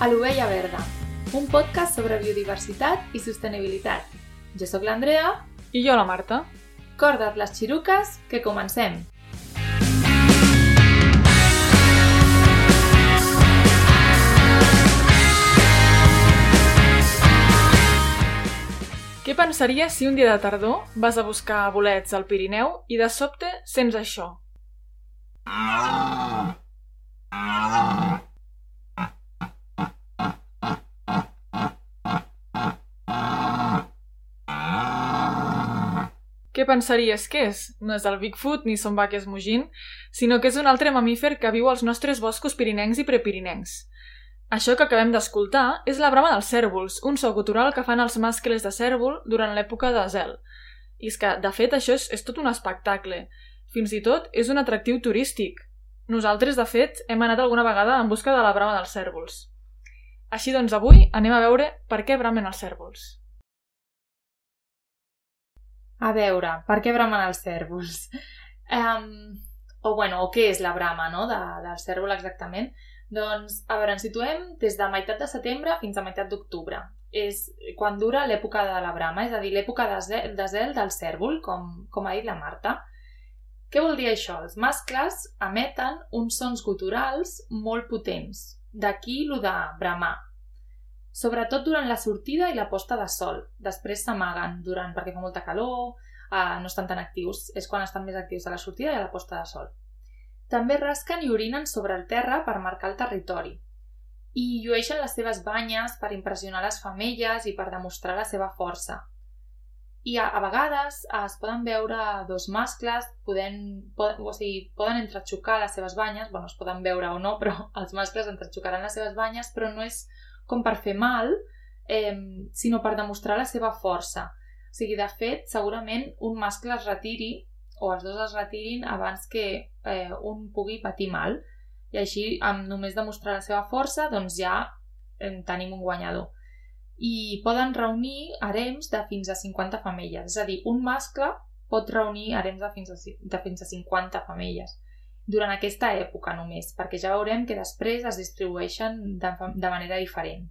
A l'Ovella Verda, un podcast sobre biodiversitat i sostenibilitat. Jo sóc l'Andrea. I jo la Marta. Corda't les xiruques, que comencem! Què pensaries si un dia de tardor vas a buscar bolets al Pirineu i de sobte sents això? Què pensaries que és? No és el Bigfoot ni són vaques mugint, sinó que és un altre mamífer que viu als nostres boscos pirinencs i prepirinencs. Això que acabem d'escoltar és la brama dels cèrvols, un so gutural que fan els mascles de cèrvol durant l'època de zel. I és que, de fet, això és, és tot un espectacle. Fins i tot és un atractiu turístic. Nosaltres, de fet, hem anat alguna vegada en busca de la brama dels cèrvols. Així doncs, avui anem a veure per què bramen els cèrvols. A veure, per què bramen els cèrvols? Um, o, bueno, o què és la brama no? de, del cèrvol exactament? Doncs, a veure, ens situem des de meitat de setembre fins a meitat d'octubre. És quan dura l'època de la brama, és a dir, l'època de, zel, de zel del cèrvol, com, com ha dit la Marta. Què vol dir això? Els mascles emeten uns sons guturals molt potents. D'aquí lo de bramar, sobretot durant la sortida i la posta de sol. Després s'amaguen durant perquè fa molta calor, eh, no estan tan actius, és quan estan més actius a la sortida i a la posta de sol. També rasquen i orinen sobre el terra per marcar el territori. I llueixen les seves banyes per impressionar les femelles i per demostrar la seva força. I a, a vegades eh, es poden veure dos mascles, poden, poden, o sigui, poden entrexocar les seves banyes, bueno, es poden veure o no, però els mascles entrexocaran les seves banyes, però no és com per fer mal, eh, sinó per demostrar la seva força. O sigui, de fet, segurament un mascle es retiri o els dos es retirin abans que eh, un pugui patir mal. I així, amb només demostrar la seva força, doncs ja eh, tenim un guanyador. I poden reunir harems de fins a 50 femelles. És a dir, un mascle pot reunir harems de fins a, de fins a 50 femelles durant aquesta època només, perquè ja veurem que després es distribueixen de, de manera diferent.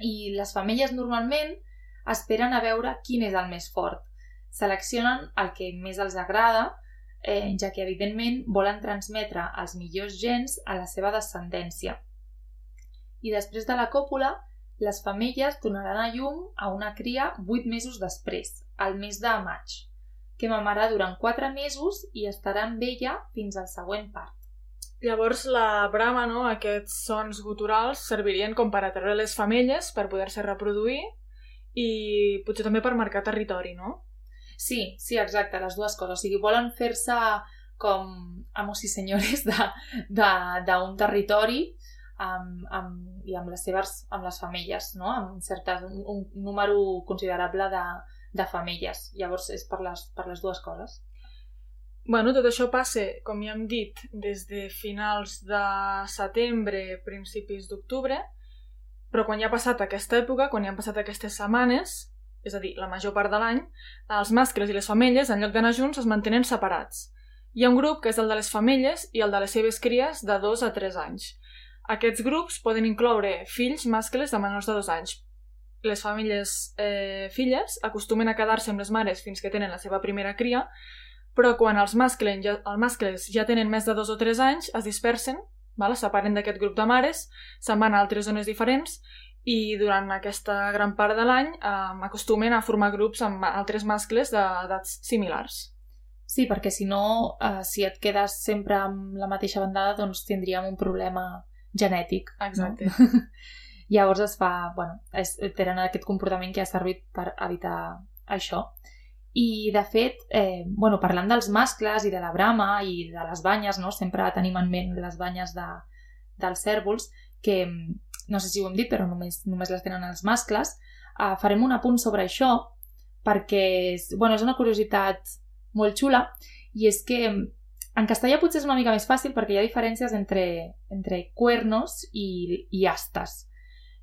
I les femelles normalment esperen a veure quin és el més fort. Seleccionen el que més els agrada, eh, ja que evidentment volen transmetre els millors gens a la seva descendència. I després de la còpula, les femelles donaran a llum a una cria 8 mesos després, al mes de maig que mamarà durant 4 mesos i estarà amb ella fins al següent part. Llavors la brama, no, aquests sons guturals servirien com per atreure les femelles per poder-se reproduir i potser també per marcar territori, no? Sí, sí, exacte, les dues coses. O sigui, volen fer-se com amos i senyores d'un territori amb, amb, i amb les seves amb les femelles, no? amb certes, un, un número considerable de, de femelles. Llavors és per les, per les dues coses. Bueno, tot això passa, com ja hem dit, des de finals de setembre, principis d'octubre, però quan ja ha passat aquesta època, quan ja han passat aquestes setmanes, és a dir, la major part de l'any, els mascles i les femelles, en lloc d'anar junts, es mantenen separats. Hi ha un grup que és el de les femelles i el de les seves cries de 2 a 3 anys. Aquests grups poden incloure fills mascles de menors de 2 anys, les famílies eh, filles acostumen a quedar-se amb les mares fins que tenen la seva primera cria, però quan els mascles ja, els mascles ja tenen més de dos o tres anys, es dispersen, val? separen d'aquest grup de mares, se'n van a altres zones diferents i durant aquesta gran part de l'any eh, acostumen a formar grups amb altres mascles d'edats similars. Sí, perquè si no, eh, si et quedes sempre amb la mateixa bandada, doncs tindríem un problema genètic. Exacte. No? Llavors es fa, bueno, és, tenen aquest comportament que ha servit per evitar això. I, de fet, eh, bueno, parlant dels mascles i de la brama i de les banyes, no? sempre tenim en ment les banyes de, dels cèrvols, que no sé si ho hem dit, però només, només les tenen els mascles. Eh, farem un apunt sobre això perquè és, bueno, és una curiositat molt xula i és que en castellà potser és una mica més fàcil perquè hi ha diferències entre, entre cuernos i, i astes.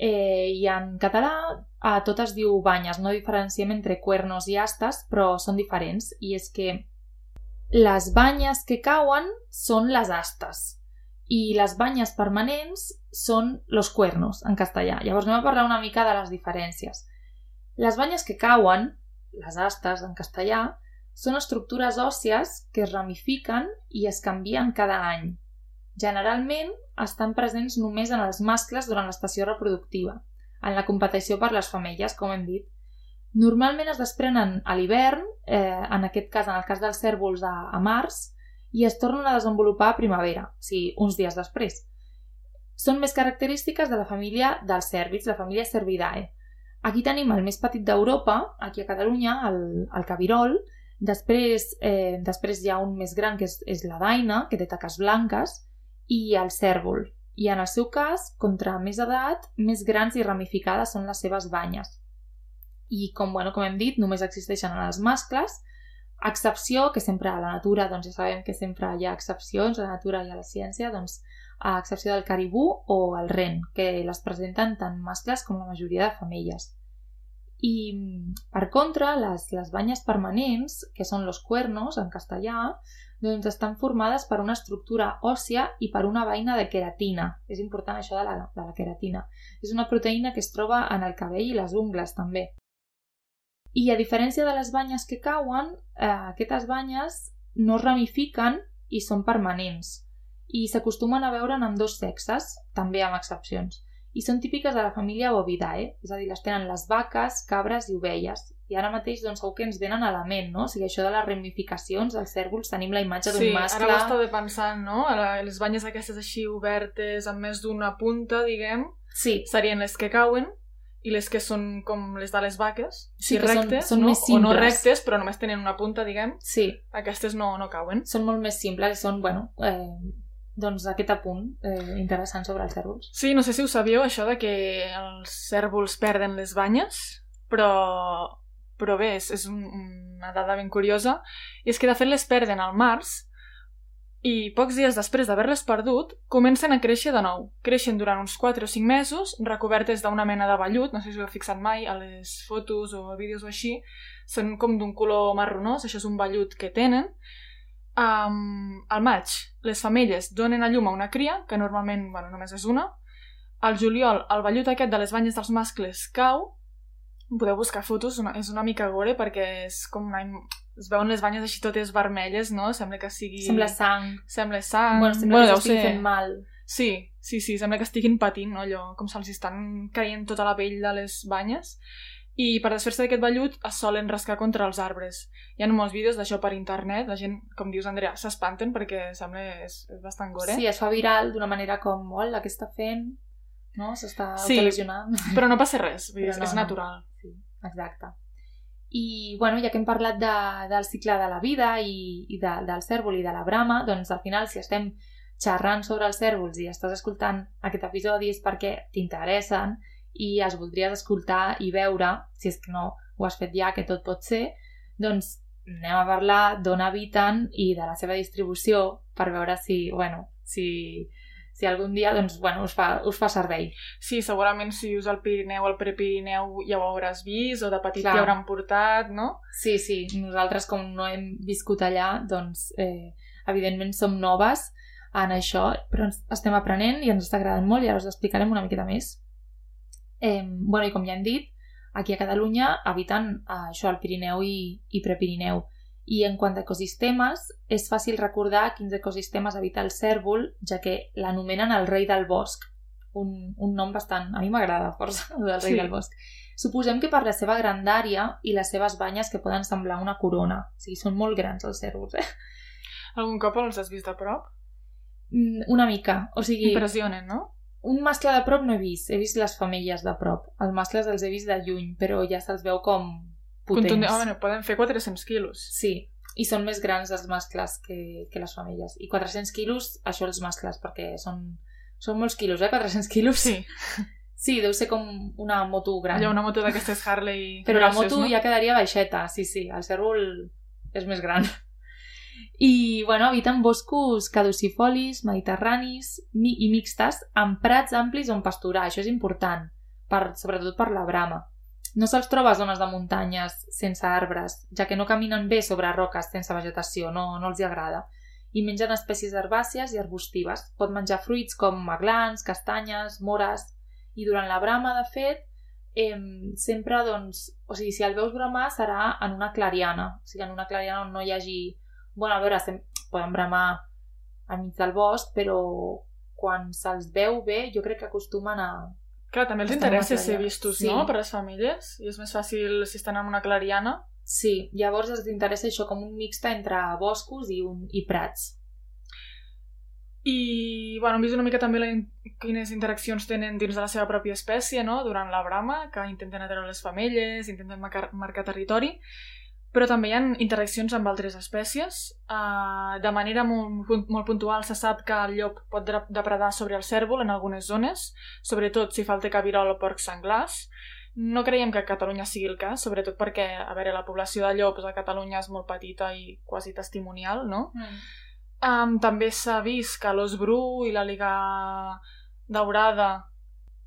Eh, I en català a tot es diu banyes, no diferenciem entre cuernos i astes, però són diferents. I és que les banyes que cauen són les astes i les banyes permanents són los cuernos, en castellà. Llavors anem a parlar una mica de les diferències. Les banyes que cauen, les astes en castellà, són estructures òssies que es ramifiquen i es canvien cada any. Generalment estan presents només en els mascles durant l'estació reproductiva, en la competició per les femelles, com hem dit. Normalment es desprenen a l'hivern, eh, en aquest cas, en el cas dels cèrvols a, a març, i es tornen a desenvolupar a primavera, o sigui, uns dies després. Són més característiques de la família dels cèrvids, la família Cervidae. Aquí tenim el més petit d'Europa, aquí a Catalunya, el, el cabirol, després, eh, després hi ha un més gran que és, és la daina, que té taques blanques, i el cèrvol. I en el seu cas, contra més edat, més grans i ramificades són les seves banyes. I com, bueno, com hem dit, només existeixen en els mascles, excepció, que sempre a la natura, doncs ja sabem que sempre hi ha excepcions, a la natura i a la ciència, doncs a excepció del caribú o el ren, que les presenten tant mascles com la majoria de femelles. I, per contra, les, les banyes permanents, que són los cuernos en castellà, doncs estan formades per una estructura òssia i per una vaina de queratina. És important això de la, de la queratina. És una proteïna que es troba en el cabell i les ungles, també. I a diferència de les banyes que cauen, eh, aquestes banyes no es ramifiquen i són permanents. I s'acostumen a veure en dos sexes, també amb excepcions. I són típiques de la família Bovidae, és a dir, les tenen les vaques, cabres i ovelles. I ara mateix doncs, segur que ens venen a la ment, no? O sigui, això de les ramificacions, els cèrvols, tenim la imatge d'un sí, mascle... Sí, ara ho estava pensant, no? Ara, les banyes aquestes així obertes, amb més d'una punta, diguem, sí. serien les que cauen, i les que són com les de les vaques, sí, rectes, són, són no? més simples. o no rectes, però només tenen una punta, diguem, sí. aquestes no, no cauen. Són molt més simples són, bueno, eh, doncs aquest apunt eh, interessant sobre els cèrvols. Sí, no sé si ho sabíeu, això de que els cèrvols perden les banyes, però, però bé, és, és un, una dada ben curiosa, i és que de fet les perden al març, i pocs dies després d'haver-les perdut, comencen a créixer de nou. Creixen durant uns 4 o 5 mesos, recobertes d'una mena de vellut, no sé si ho heu fixat mai a les fotos o vídeos o així, són com d'un color marronós, això és un vellut que tenen. Um, al maig, les femelles donen a llum a una cria, que normalment bueno, només és una. Al juliol, el vellut aquest de les banyes dels mascles cau, podeu buscar fotos, una, és una mica gore perquè és com una... es veuen les banyes així totes vermelles, no? Sembla que sigui... Sembla sang. Sembla sang. Bueno, sembla bueno, que s'estigui fent mal. Sí, sí, sí, sembla que estiguin patint, no? Allò, com se'ls estan caient tota la pell de les banyes. I per desfer-se d'aquest vellut es solen rascar contra els arbres. Hi ha molts vídeos d'això per internet, la gent, com dius, Andrea, s'espanten perquè sembla és, és bastant gore. Sí, es fa viral d'una manera com, hola, què està fent? No? S'està sí, lesionant. però no passa res, dir, no, és natural. No. Sí, exacte. I, bueno, ja que hem parlat de, del cicle de la vida i, i de, del cèrvol i de la brama, doncs al final, si estem xerrant sobre els cèrvols i estàs escoltant aquest episodi és perquè t'interessen i els voldries escoltar i veure, si és que no ho has fet ja, que tot pot ser, doncs anem a parlar d'on habiten i de la seva distribució per veure si, bueno, si, si algun dia doncs, bueno, us, fa, us fa servei. Sí, segurament si vius al Pirineu, al Prepirineu ja ho hauràs vist, o de petit Clar. t'hi hauran portat, no? Sí, sí, nosaltres com no hem viscut allà, doncs eh, evidentment som noves en això, però ens estem aprenent i ens està agradant molt i ara us explicarem una miqueta més. Eh, bueno, i com ja hem dit, aquí a Catalunya habiten eh, això, el Pirineu i, i Prepirineu. I en quant a ecosistemes, és fàcil recordar quins ecosistemes habita el cèrvol, ja que l'anomenen el rei del bosc. Un, un nom bastant... A mi m'agrada força, el del rei sí. del bosc. Suposem que per la seva grandària i les seves banyes que poden semblar una corona. O sigui, són molt grans els cèrvols, eh? Algun cop els has vist a prop? Mm, una mica, o sigui... Impressionen, no? Un mascle de prop no he vist, he vist les femelles de prop. Els mascles els he vist de lluny, però ja se'ls veu com potents. Contundent. Ah, bueno, poden fer 400 quilos. Sí, i són més grans els mascles que, que les femelles. I 400 quilos, això els mascles, perquè són, són molts quilos, eh? 400 quilos. Sí. Sí, deu ser com una moto gran. Allò, una moto d'aquestes Harley... Però la moto no? ja quedaria baixeta, sí, sí. El cèrvol és més gran. I, bueno, habiten boscos caducifolis, mediterranis mi i mixtes, amb prats amplis on pasturar. Això és important, per, sobretot per la brama. No se'ls troba a zones de muntanyes sense arbres, ja que no caminen bé sobre roques sense vegetació, no, no els hi agrada. i mengen espècies herbàcies i arbustives. Pot menjar fruits com aglans, castanyes, mores, i durant la brama, de fet, eh, sempre, doncs, o sigui, si el veus bramar serà en una clariana, o sigui, en una clariana on no hi hagi... Bueno, a veure, sem... poden bramar enmig del bosc, però quan se'ls veu bé, jo crec que acostumen a... Clar, també els interessa ser vistos, Sí. no?, per les famílies. I és més fàcil si estan en una clariana. Sí, llavors els interessa això com un mixta entre boscos i, un... i prats. I, bueno, hem vist una mica també la, in- quines interaccions tenen dins de la seva pròpia espècie, no?, durant la brama, que intenten atreure les femelles, intenten marcar, marcar territori, però també hi ha interaccions amb altres espècies. Uh, de manera molt, molt- puntual se sap que el llop pot depredar sobre el cèrvol en algunes zones, sobretot si falta cabirol o porcs senglars. No creiem que a Catalunya sigui el cas, sobretot perquè, a veure, la població de llops a Catalunya és molt petita i quasi testimonial, no? Mm. Um, també s'ha vist que l'os bru i la liga daurada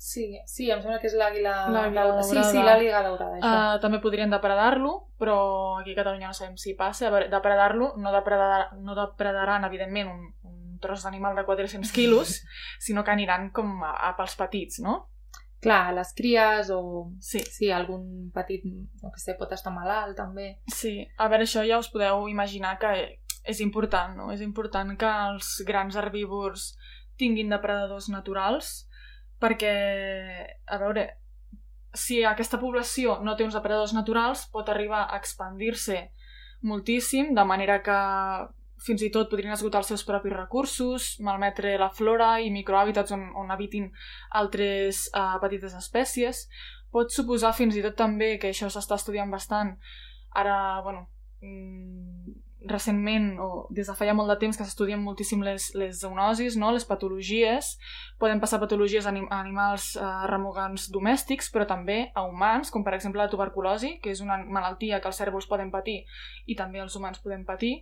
Sí, sí, em sembla que és l'àguila daurada. Sí, sí, l'àguila daurada, això. uh, també podrien depredar-lo, però aquí a Catalunya no sabem si passa. A veure, depredar-lo no, depredar, no depredaran, evidentment, un, un tros d'animal de 400 quilos, sinó que aniran com a, a pels petits, no? Clar, les cries o... Sí. Sí, algun petit, no que sé, pot estar malalt, també. Sí, a veure, això ja us podeu imaginar que és important, no? És important que els grans herbívors tinguin depredadors naturals perquè, a veure, si aquesta població no té uns depredadors naturals, pot arribar a expandir-se moltíssim, de manera que fins i tot podrien esgotar els seus propis recursos, malmetre la flora i microhàbitats on, on habitin altres uh, petites espècies. Pot suposar fins i tot també, que això s'està estudiant bastant, ara, bueno, mm, recentment, o des de fa ja molt de temps que s'estudien moltíssim les, les zoonosis, no? les patologies. Poden passar patologies a, anim a animals eh, remugants domèstics, però també a humans, com per exemple la tuberculosi, que és una malaltia que els cèrvols poden patir i també els humans podem patir.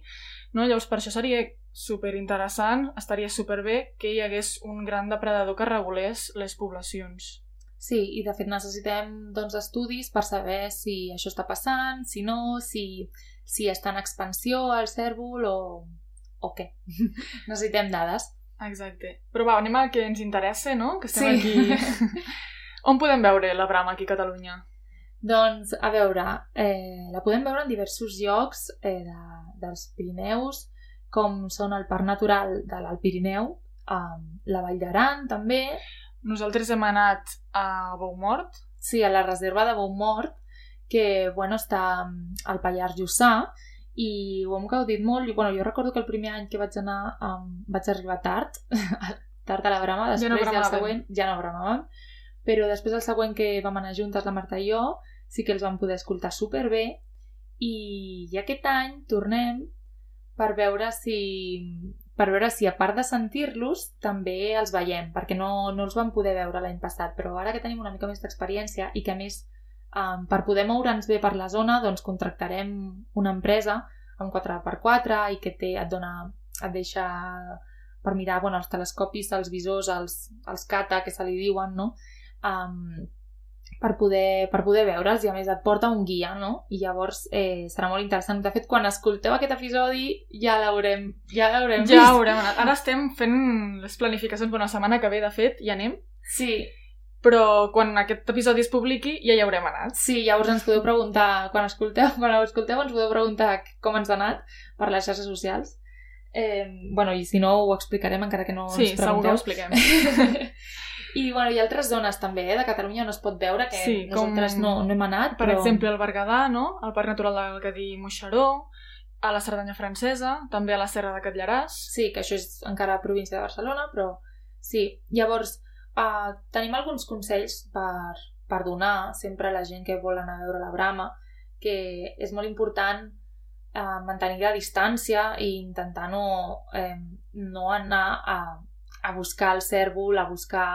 No? Llavors, per això seria super interessant, estaria superbé que hi hagués un gran depredador que regulés les poblacions. Sí, i de fet necessitem doncs, estudis per saber si això està passant, si no, si, si està en expansió el cèrvol o, o què. necessitem dades. Exacte. Però va, anem al que ens interessa, no? Que estem Sí. aquí... On podem veure la brama aquí a Catalunya? Doncs, a veure, eh, la podem veure en diversos llocs eh, de, dels Pirineus, com són el Parc Natural de l'Alt Pirineu, eh, la Vall d'Aran també, Nosaltres hem anat a Boumort. sí, a la reserva de Boumort, que bueno, està mm, al Pallars Jussà, i ho hem gaudit molt. I, bueno, jo recordo que el primer any que vaig anar um, vaig arribar tard, tard a la brama, després no ja, el següent ja no bramàvem, però després el següent que vam anar juntes, la Marta i jo, sí que els vam poder escoltar superbé i, i aquest any tornem per veure si per veure si a part de sentir-los també els veiem, perquè no, no els vam poder veure l'any passat, però ara que tenim una mica més d'experiència i que a més um, per poder moure'ns bé per la zona doncs contractarem una empresa amb 4x4 i que té, et dona et deixa per mirar bueno, els telescopis, els visors, els, els cata, que se li diuen, no? Um, per poder, per poder veure'ls i a més et porta un guia, no? I llavors eh, serà molt interessant. De fet, quan escolteu aquest episodi ja l'haurem ja l'haurem Ja vist. haurem anat. Ara estem fent les planificacions, bueno, la setmana que ve, de fet, ja anem. Sí, Però quan aquest episodi es publiqui ja hi haurem anat. sí, llavors ens podeu preguntar, quan escolteu, quan ho escolteu ens podeu preguntar com ens ha anat per les xarxes socials. Eh, bueno, i si no ho explicarem encara que no sí, ens segur que pregunteu. ho expliquem. I bueno, hi ha altres zones també eh, de Catalunya on es pot veure que Sí, com- nosaltres no, no hem anat, Per però... exemple, el Berguedà, no? El Parc Natural del Cadí-Moixeró, a la Cerdanya Francesa, també a la Serra de Catlllaràs. Sí, que això és encara província de Barcelona, però sí. Llavors, uh, tenim alguns consells per, per donar sempre a la gent que vol anar a veure la brama, que és molt important uh, mantenir la distància i intentar no, eh, no anar a, a buscar el cèrvol, a buscar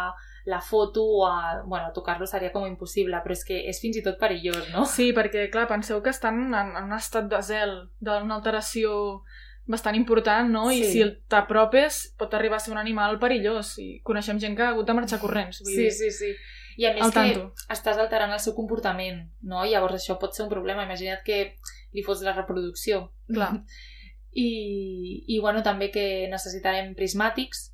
la foto o a... Bueno, tocar-lo seria com impossible, però és que és fins i tot perillós, no? Sí, perquè, clar, penseu que estan en, en un estat de zel, d'una alteració bastant important, no? I Sí. si t'apropes pot arribar a ser un animal perillós. I coneixem gent que ha hagut de marxar corrents. Vull Sí, dir, sí, sí. I a més que tanto. estàs alterant el seu comportament, no? Llavors això pot ser un problema. Imagina't que li fots la reproducció. Clar. I, i bueno, també que necessitarem prismàtics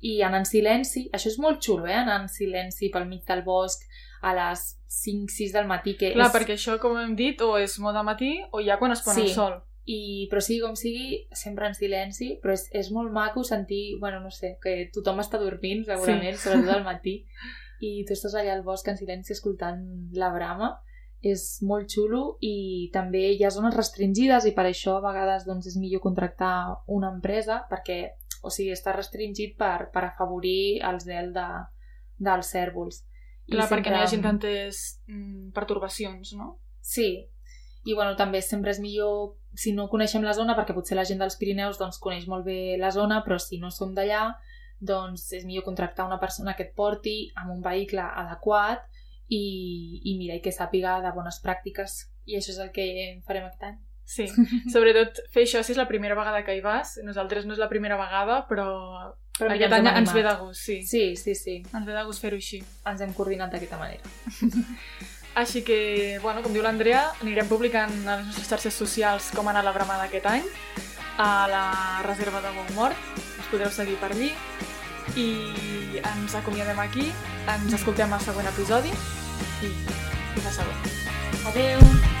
i anar en silenci. Això és molt xulo, eh? Anar en silenci pel mig del bosc a les 5-6 del matí. Que Clar, és... perquè això, com hem dit, o és molt de matí o ja quan es pon Sí. el sol. I, però sigui com sigui, sempre en silenci, però és, és molt maco sentir, bueno, no sé, que tothom està dormint, segurament, sí. sobretot al matí, i tu estàs allà al bosc en silenci escoltant la brama, és molt xulo i també hi ha zones restringides i per això a vegades doncs, és millor contractar una empresa perquè o sigui, està restringit per, per afavorir el zel de, dels cèrvols. I Clar, perquè no hi hagi sempre- tantes mm, pertorbacions, no? Sí, i bueno, també sempre és millor si no coneixem la zona, perquè potser la gent dels Pirineus doncs, coneix molt bé la zona, però si no som d'allà, doncs és millor contractar una persona que et porti amb un vehicle adequat i, i mira, i que sàpiga de bones pràctiques. I això és el que farem aquest any. Sí, sobretot fer això si és la primera vegada que hi vas. Nosaltres no és la primera vegada, però, Però aquest any ens ens ve de gust, sí. Sí, sí, sí. Ens ve de gust fer-ho així. Ens hem coordinat d'aquesta manera. Així que, bueno, com diu l'Andrea, anirem publicant a les nostres xarxes socials com ha anat la bramada aquest any a la reserva de Montmort. Us podreu seguir per allí. I ens acomiadem aquí. Ens escoltem al següent episodi. I fins la següent. Adeu!